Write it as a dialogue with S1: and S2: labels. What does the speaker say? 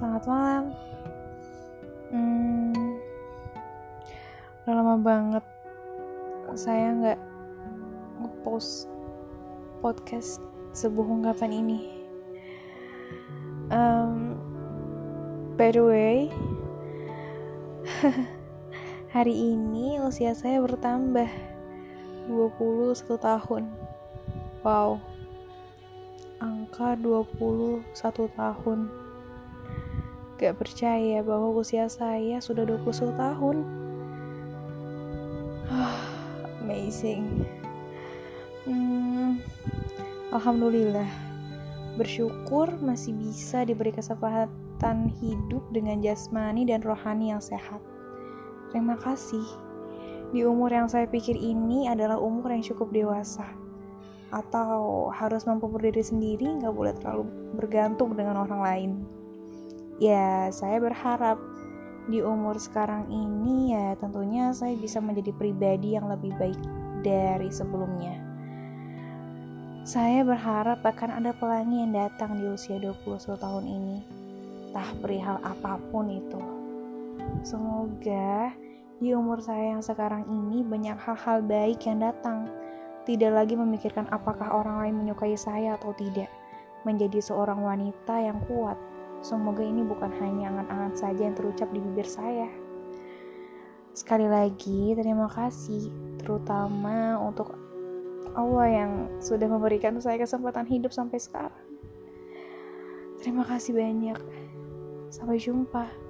S1: Selamat malam. Hmm, udah lama banget saya nggak ngepost podcast sebuah ungkapan ini. Um, by the way, hari ini usia saya bertambah 21 tahun. Wow. Angka 21 tahun. Gak percaya bahwa usia saya sudah 21 tahun. Amazing. Hmm, Alhamdulillah. Bersyukur masih bisa diberi kesempatan hidup dengan jasmani dan rohani yang sehat. Terima kasih. Di umur yang saya pikir ini adalah umur yang cukup dewasa. Atau harus mampu berdiri sendiri, nggak boleh terlalu bergantung dengan orang lain ya saya berharap di umur sekarang ini ya tentunya saya bisa menjadi pribadi yang lebih baik dari sebelumnya. Saya berharap akan ada pelangi yang datang di usia 21 tahun ini. Tah perihal apa pun itu. Semoga di umur saya yang sekarang ini banyak hal-hal baik yang datang. Tidak lagi memikirkan apakah orang lain menyukai saya atau tidak. Menjadi seorang wanita yang kuat Semoga ini bukan hanya angan-angan saja yang terucap di bibir saya. Sekali lagi, terima kasih, terutama untuk Allah yang sudah memberikan saya kesempatan hidup sampai sekarang. Terima kasih banyak. Sampai jumpa.